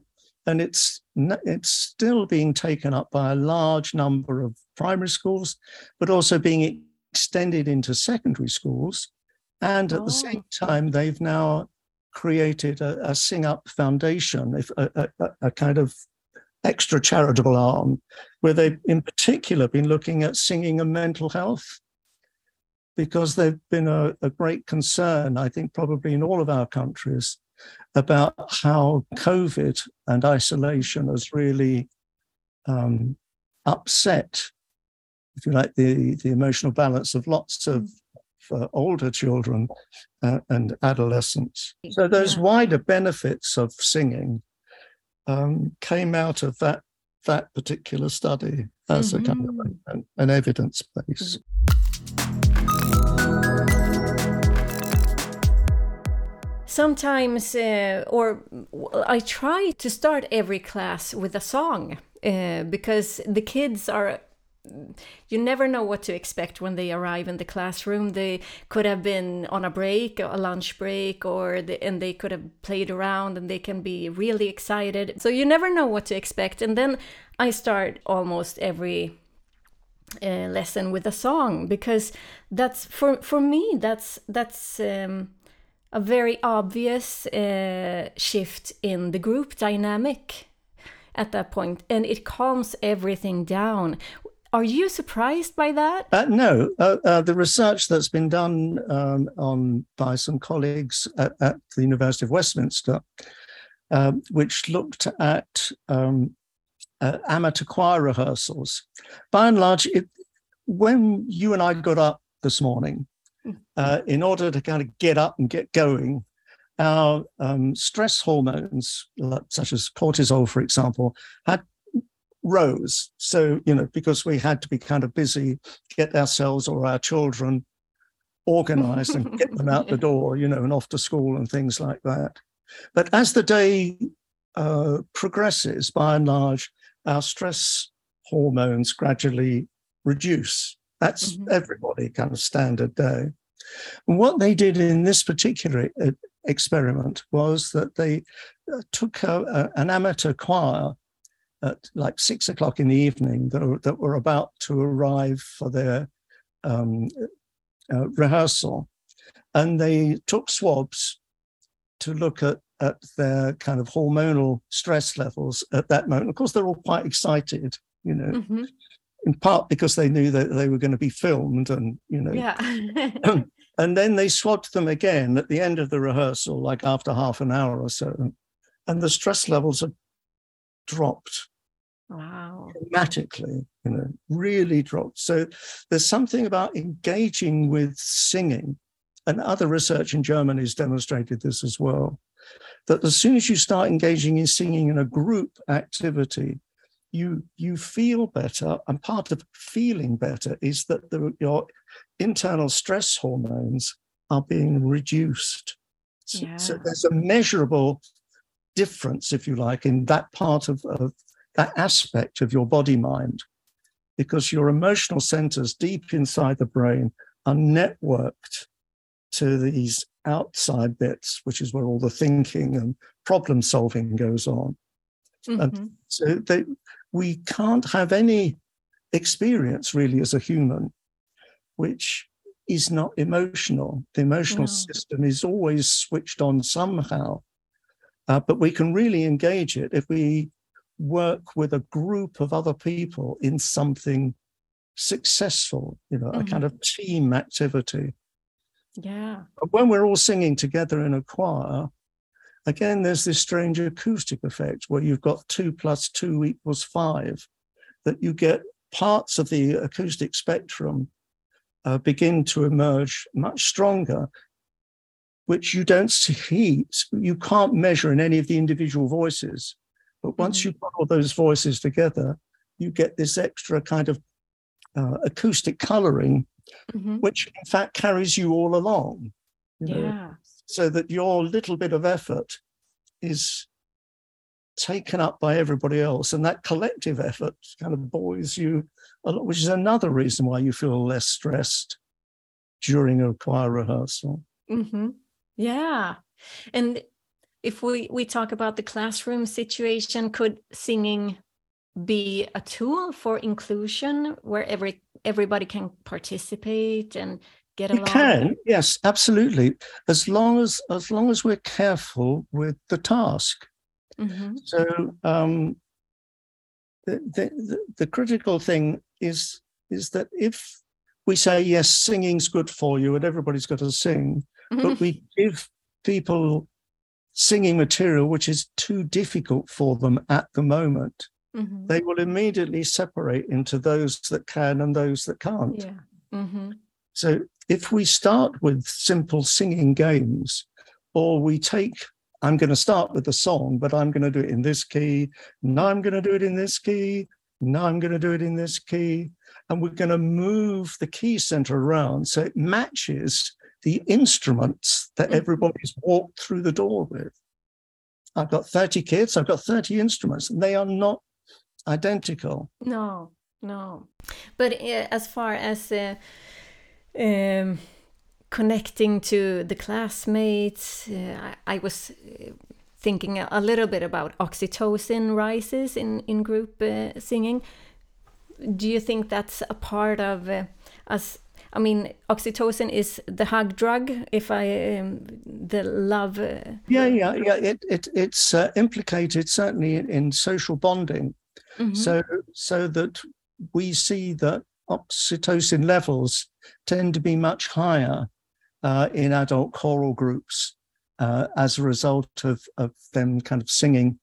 and it's it's still being taken up by a large number of primary schools, but also being extended into secondary schools. And at oh. the same oh. time, they've now created a, a Sing Up Foundation, if, a, a, a, kind of extra charitable arm, where they've in particular been looking at singing and mental health. Because they've been a, a great concern, I think, probably in all of our countries, about how COVID and isolation has really um, upset, if you like, the, the emotional balance of lots of for older children uh, and adolescents. So those yeah. wider benefits of singing um, came out of that that particular study as mm-hmm. a kind of mm-hmm. an, an evidence base. Sometimes uh, or i try to start every class with a song uh, because the kids are you never know what to expect when they arrive in the classroom. They could have been on a break a lunch break or the, and they could have played around and they can be really excited. So you never know what to expect. And then i start almost every uh, lesson with a song because that's for for me that's that's um, a very obvious uh, shift in the group dynamic at that point, and it calms everything down. Are you surprised by that? Uh, no, uh, uh, the research that's been done um, on by some colleagues at, at, the University of Westminster, um, which looked at um, uh, amateur choir rehearsals, by and large, it, when you and I got up this morning, uh, in order to kind of get up and get going, our um, stress hormones, such as cortisol, for example, had rose. So, you know, because we had to be kind of busy, get ourselves or our children organized and get them out the door, you know, and off to school and things like that. But as the day uh, progresses, by and large, our stress hormones gradually reduce. That's mm-hmm. everybody kind of standard day. And what they did in this particular uh, experiment was that they uh, took a, a, an amateur choir at like six o'clock in the evening that were, that were about to arrive for their um, uh, rehearsal. And they took swabs to look at, at their kind of hormonal stress levels at that moment. Of course, they're all quite excited, you know. Mm-hmm. In part because they knew that they were going to be filmed and you know. Yeah. And then they swabbed them again at the end of the rehearsal like after half an hour or so and the stress levels have dropped. Wow. Dramatically you know really dropped. So there's something about engaging with singing and other research in germany has demonstrated this as well that as soon as you start engaging in singing in a group activity you you feel better and part of feeling better is that the, your internal stress hormones are being reduced so, yeah. so, there's a measurable difference if you like in that part of, of that aspect of your body mind because your emotional centers deep inside the brain are networked to these outside bits which is where all the thinking and problem solving goes on mm-hmm. and so they we can't have any experience really as a human which is not emotional. The emotional no. system is always switched on somehow. Uh, but we can really engage it if we work with a group of other people in something successful, you know, mm-hmm. a kind of team activity. Yeah. But when we're all singing together in a choir, Again, there's this strange acoustic effect where you've got two plus two equals five, that you get parts of the acoustic spectrum uh, begin to emerge much stronger, which you don't see, you can't measure in any of the individual voices. But once mm-hmm. you put all those voices together, you get this extra kind of uh, acoustic coloring, mm-hmm. which in fact carries you all along. You know? Yeah so that your little bit of effort is taken up by everybody else. And that collective effort kind of buoys you a lot, which is another reason why you feel less stressed during a choir rehearsal. Mm-hmm. Yeah. And if we, we talk about the classroom situation, could singing be a tool for inclusion where every everybody can participate and get along? It can, yes, absolutely. As long as as long as we're careful with the task. Mm-hmm. So um, the, the the critical thing is is that if we say yes, singing's good for you, and everybody's got to sing, mm-hmm. but we give people singing material which is too difficult for them at the moment, mm-hmm. they will immediately separate into those that can and those that can't. Yeah. So if we start with simple singing games, or we take, I'm going to start with the song, but I'm going to do it in this key. Now I'm going to do it in this key. Now I'm going to do it in this key. And we're going to move the key center around so it matches the instruments that mm-hmm. everybody's walked through the door with. I've got 30 kids, I've got 30 instruments, and they are not identical. No, no. But uh, as far as uh, um, connecting to the classmates. Uh, I, I, was uh, thinking a little bit about oxytocin rises in in group uh, singing. Do you think that's a part of uh, us? I mean, oxytocin is the hug drug. If I um, the love. Uh, yeah, yeah, yeah. It, it it's uh, implicated certainly in, in social bonding. Mm -hmm. So so that we see that oxytocin levels tend to be much higher uh, in adult choral groups uh, as a result of, of them kind of singing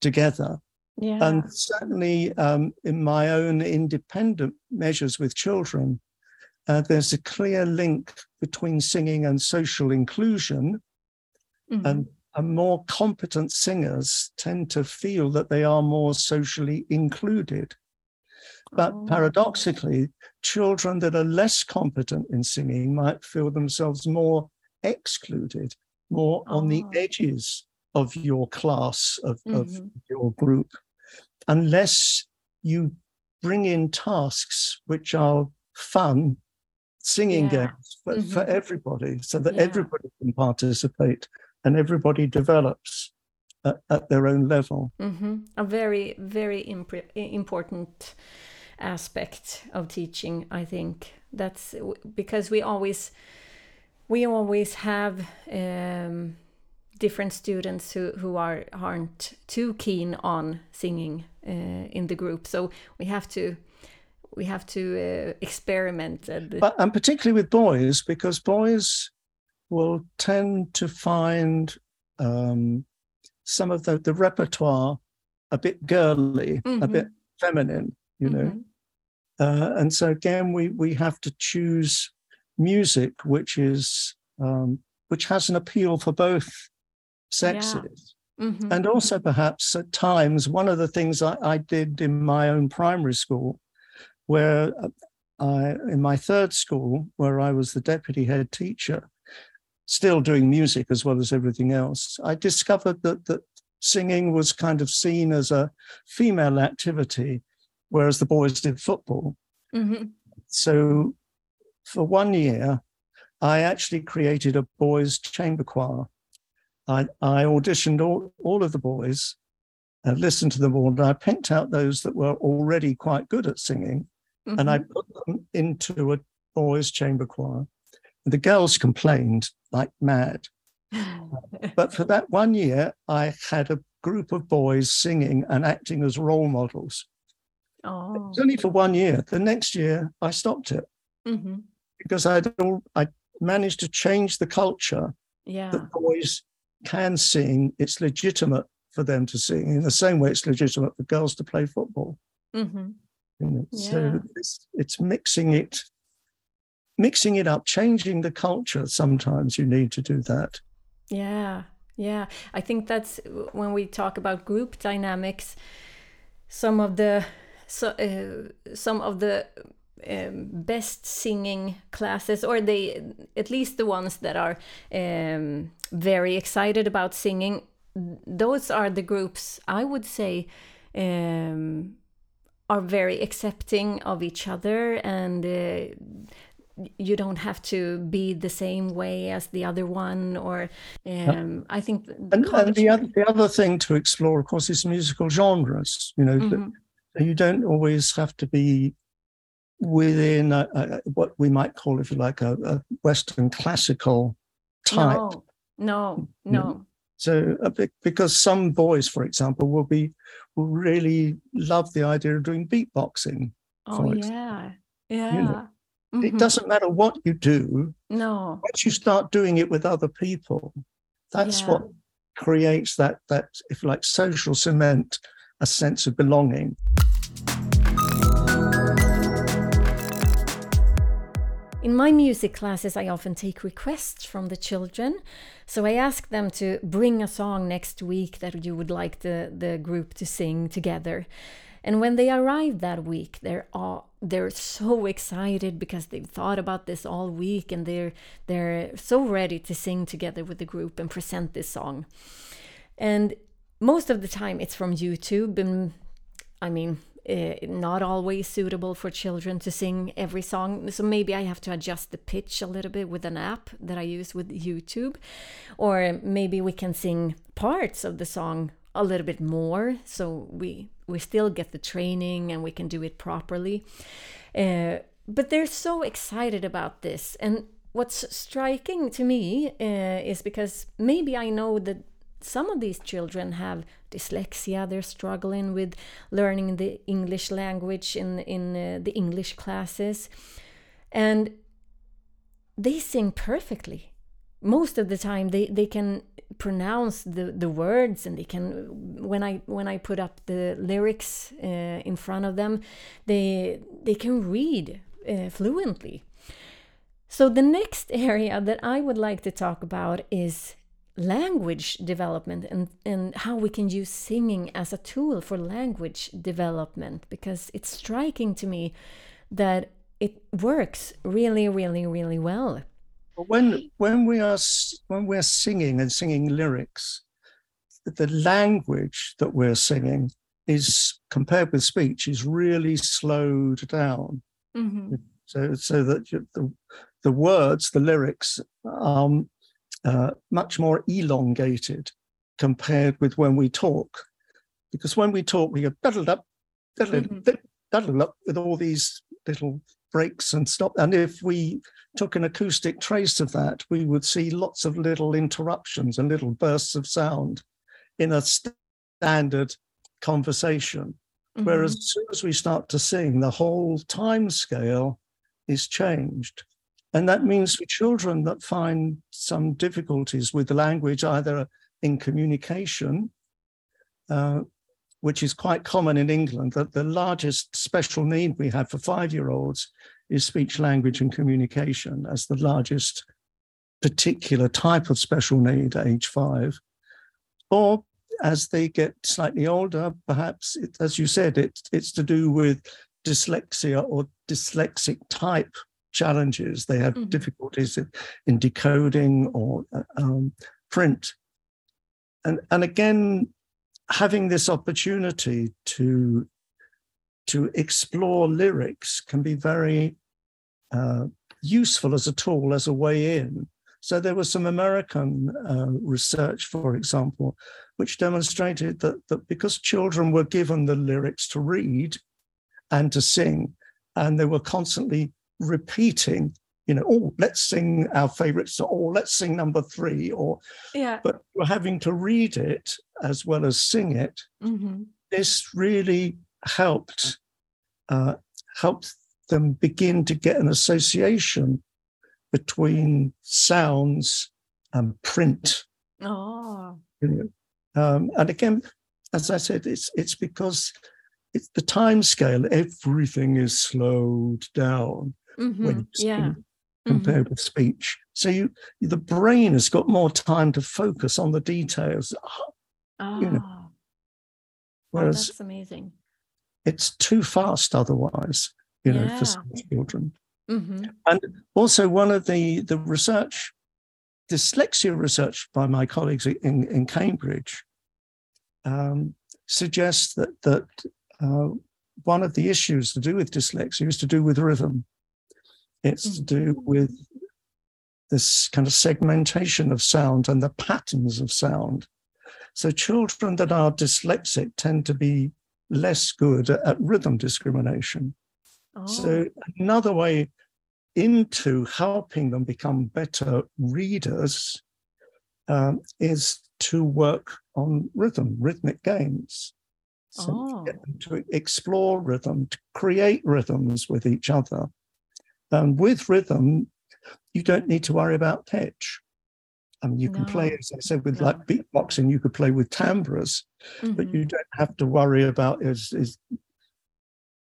together. Yeah. And certainly um, in my own independent measures with children, uh, there's a clear link between singing and social inclusion. Mm-hmm. And, and more competent singers tend to feel that they are more socially included. But oh. paradoxically, children that are less competent in singing might feel themselves more excluded, more oh. on the oh. edges of your class, of, mm-hmm. of your group, unless you bring in tasks which are fun, singing yeah. games for, mm-hmm. for, everybody, so that yeah. everybody can participate and everybody develops at, at their own level. Mm-hmm. A very, very imp- important aspect of teaching i think that's because we always we always have um, different students who, who are aren't too keen on singing uh, in the group so we have to we have to uh, experiment. And, but, and particularly with boys, because boys will tend to find um, some of the, the repertoire a bit girly, mm-hmm. a bit feminine, you know. Mm-hmm. Uh, and so again, we we have to choose music which is um, which has an appeal for both sexes. Yeah. Mm-hmm. And also, perhaps at times, one of the things I, I did in my own primary school, where uh, I, in my third school, where I was the deputy head teacher, still doing music as well as everything else, I discovered that that singing was kind of seen as a female activity, whereas the boys did football. Mm-hmm. So for one year, I actually created a boys' chamber choir. I, I auditioned all, all of the boys, and listened to them all, and I picked out those that were already quite good at singing, mm-hmm. and I mm-hmm. put them into a boys' chamber choir. The girls complained like mad. but for that one year, I had a group of boys singing and acting as role models. Oh. It was only for one year. The next year, I stopped it mm-hmm. because I I managed to change the culture. Yeah, that boys can sing. It's legitimate for them to sing in the same way it's legitimate for girls to play football. Mm-hmm. You know, yeah. So it's, it's mixing it mixing it up, changing the culture. Sometimes you need to do that. Yeah, yeah. I think that's when we talk about group dynamics. Some of the so uh, some of the um, best singing classes, or they at least the ones that are um, very excited about singing. Those are the groups I would say um, are very accepting of each other and. Uh, you don't have to be the same way as the other one or um, i think and, and, the, other, the other thing to explore of course is musical genres you know mm-hmm. you don't always have to be within a, a, what we might call if you like a, a western classical type. No no, no. so because some boys for example will be will really love the idea of doing beatboxing oh yeah yeah. you know, Mm-hmm. It doesn't matter what you do. No. Once you start doing it with other people, that's yeah. what creates that that if like social cement, a sense of belonging. In my music classes, I often take requests from the children. So I ask them to bring a song next week that you would like the, the group to sing together. And when they arrive that week, they're all they're so excited because they've thought about this all week and they're they're so ready to sing together with the group and present this song. And most of the time it's from YouTube and I mean uh, not always suitable for children to sing every song. So maybe I have to adjust the pitch a little bit with an app that I use with YouTube. Or maybe we can sing parts of the song a little bit more so we we still get the training and we can do it properly. Uh, but they're so excited about this. And what's striking to me uh, is because maybe i know that some of these children have dyslexia they're struggling with learning the english language in in uh, the english classes. And they sing perfectly. Most of the time they they can pronounce the the words and they can when i when i put up the lyrics uh, in front of them they they can read uh, fluently. So the next area that i would like to talk about is language development and and how we can use singing as a tool for language development because it's striking to me that it works really really really well when when we are when we're singing and singing lyrics, the language that we're singing is compared with speech is really slowed down. Mm-hmm. So so that the the words, the lyrics, are um, uh, much more elongated compared with when we talk, because when we talk we go diddled up, mm-hmm. up with all these little breaks and stop. And if we took an acoustic trace of that, we would see lots of little interruptions and little bursts of sound in a standard conversation. Mm-hmm. Whereas as soon as we start to sing, the whole time scale is changed. And that means for children that find some difficulties with the language, either in communication, uh, which is quite common in England, that the largest special need we have for five year olds is speech, language, and communication as the largest particular type of special need at age five. Or as they get slightly older, perhaps, it, as you said, it, it's to do with dyslexia or dyslexic type challenges. They have mm-hmm. difficulties in, in, decoding or uh, um, print. And, and again, having this opportunity to, to explore lyrics can be very uh, useful as a tool, as a way in. So there was some American uh, research, for example, which demonstrated that, that because children were given the lyrics to read and to sing, and they were constantly repeating you know oh let's sing our favorites or let's sing number three or yeah but we're having to read it as well as sing it mm-hmm. this really helped uh, helped them begin to get an association between sounds and print oh um, and again as i said it's it's because it's the time scale everything is slowed down mm-hmm. when yeah. Compared mm-hmm. with speech. So you the brain has got more time to focus on the details. Oh, you know. Ah. Whereas oh, that's amazing. It's too fast otherwise, you yeah. know, for some children. Mm-hmm. And also one of the the research, dyslexia research by my colleagues in, in Cambridge um, suggests that that uh, one of the issues to do with dyslexia is to do with rhythm. It's to do with this kind of segmentation of sound and the patterns of sound. So children that are dyslexic tend to be less good at rhythm discrimination. Oh. So another way into helping them become better readers um, is to work on rhythm, rhythmic games. So oh. to explore rhythm, to create rhythms with each other. Um, with rhythm, you don't need to worry about pitch. I mean, you no. can play, as I said, with no. like beatboxing, you could play with timbres, mm-hmm. but you don't have to worry about is is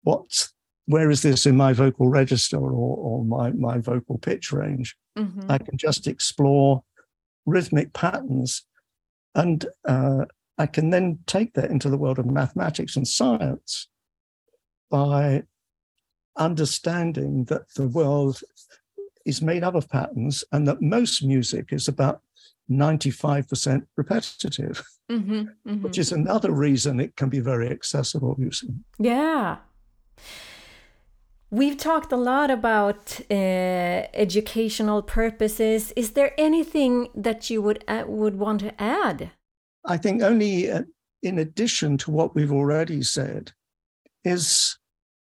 what's where is this in my vocal register or, or my, my vocal pitch range? Mm-hmm. I can just explore rhythmic patterns. And uh, I can then take that into the world of mathematics and science by understanding that the world is made up of patterns and that most music is about 95% repetitive, mm-hmm, mm-hmm. which is another reason it can be very accessible using. Yeah. We've talked a lot about uh, educational purposes. Is there anything that you would uh, would want to add? I think only uh, in addition to what we've already said is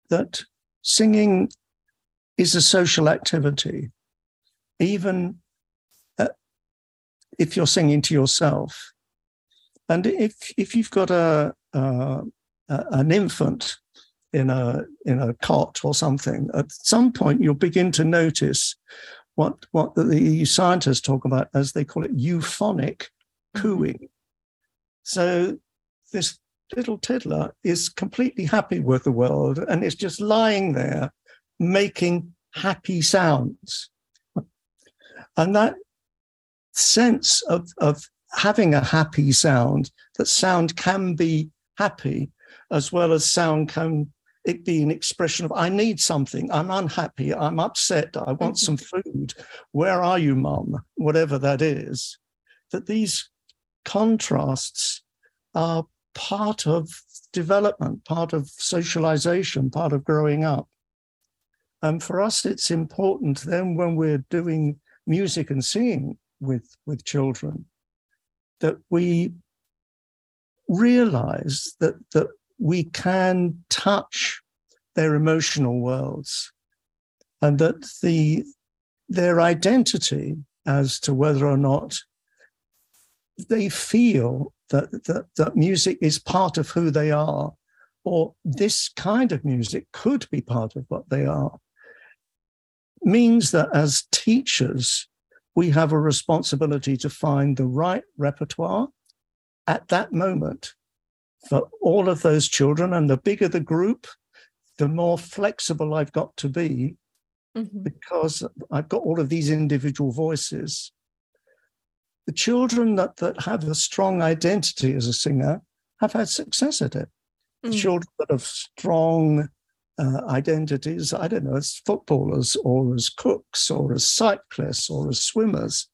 that Singing is a social activity, even uh, if you're singing to yourself. And if if you've got a, uh, an infant in a in a cot or something, at some point you'll begin to notice what what the scientists talk about as they call it euphonic mm-hmm. cooing. So this little tiddler is completely happy with the world and is just lying there making happy sounds. And that sense of, of having a happy sound, that sound can be happy, as well as sound can it be an expression of I need something, I'm unhappy, I'm upset, I want mm-hmm. some food. Where are you, mum? Whatever that is. That these contrasts are part of development, part of socialization, part of growing up. And for us, it's important then when we're doing music and singing with, with children that we realize that, that we can touch their emotional worlds and that the their identity as to whether or not they feel that, that, that music is part of who they are or this kind of music could be part of what they are, means that as teachers, we have a responsibility to find the right repertoire at that moment for all of those children. And the bigger the group, the more flexible I've got to be mm-hmm. because I've got all of these individual voices. The children that, that have a strong identity as a singer have had success at it. Mm. Children that have strong uh, identities, I don't know, as footballers or as cooks or as cyclists or as swimmers.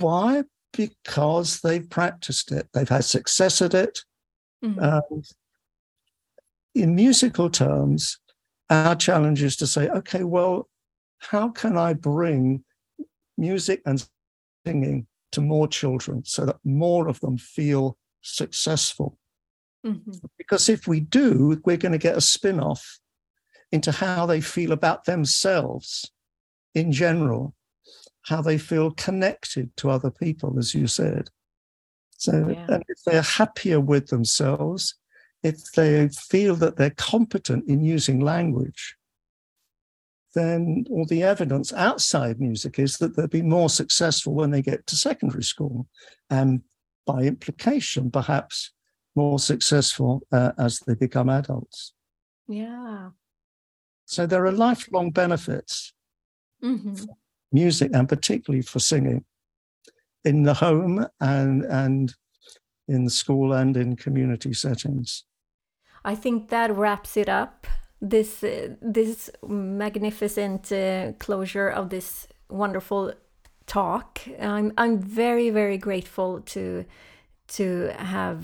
Why? Because they've practiced it, they've had success at it. Mm-hmm. in musical terms, our challenge is to say, okay, well, how can I bring music and singing to more children so that more of them feel successful? Mm-hmm. Because if we do, we're going to get a spin off into how they feel about themselves in general, how they feel connected to other people, as you said. So, yeah. and if they're happier with themselves, if they feel that they're competent in using language, then all the evidence outside music is that they'll be more successful when they get to secondary school. And by implication, perhaps more successful uh, as they become adults. Yeah. So there are lifelong benefits mm-hmm. music and particularly for singing in the home and and in the school and in community settings. I think that wraps it up. This uh, this magnificent uh, closure of this wonderful talk. I'm I'm very very grateful to to have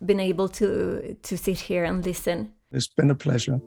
been able to to sit here and listen. It's been a pleasure.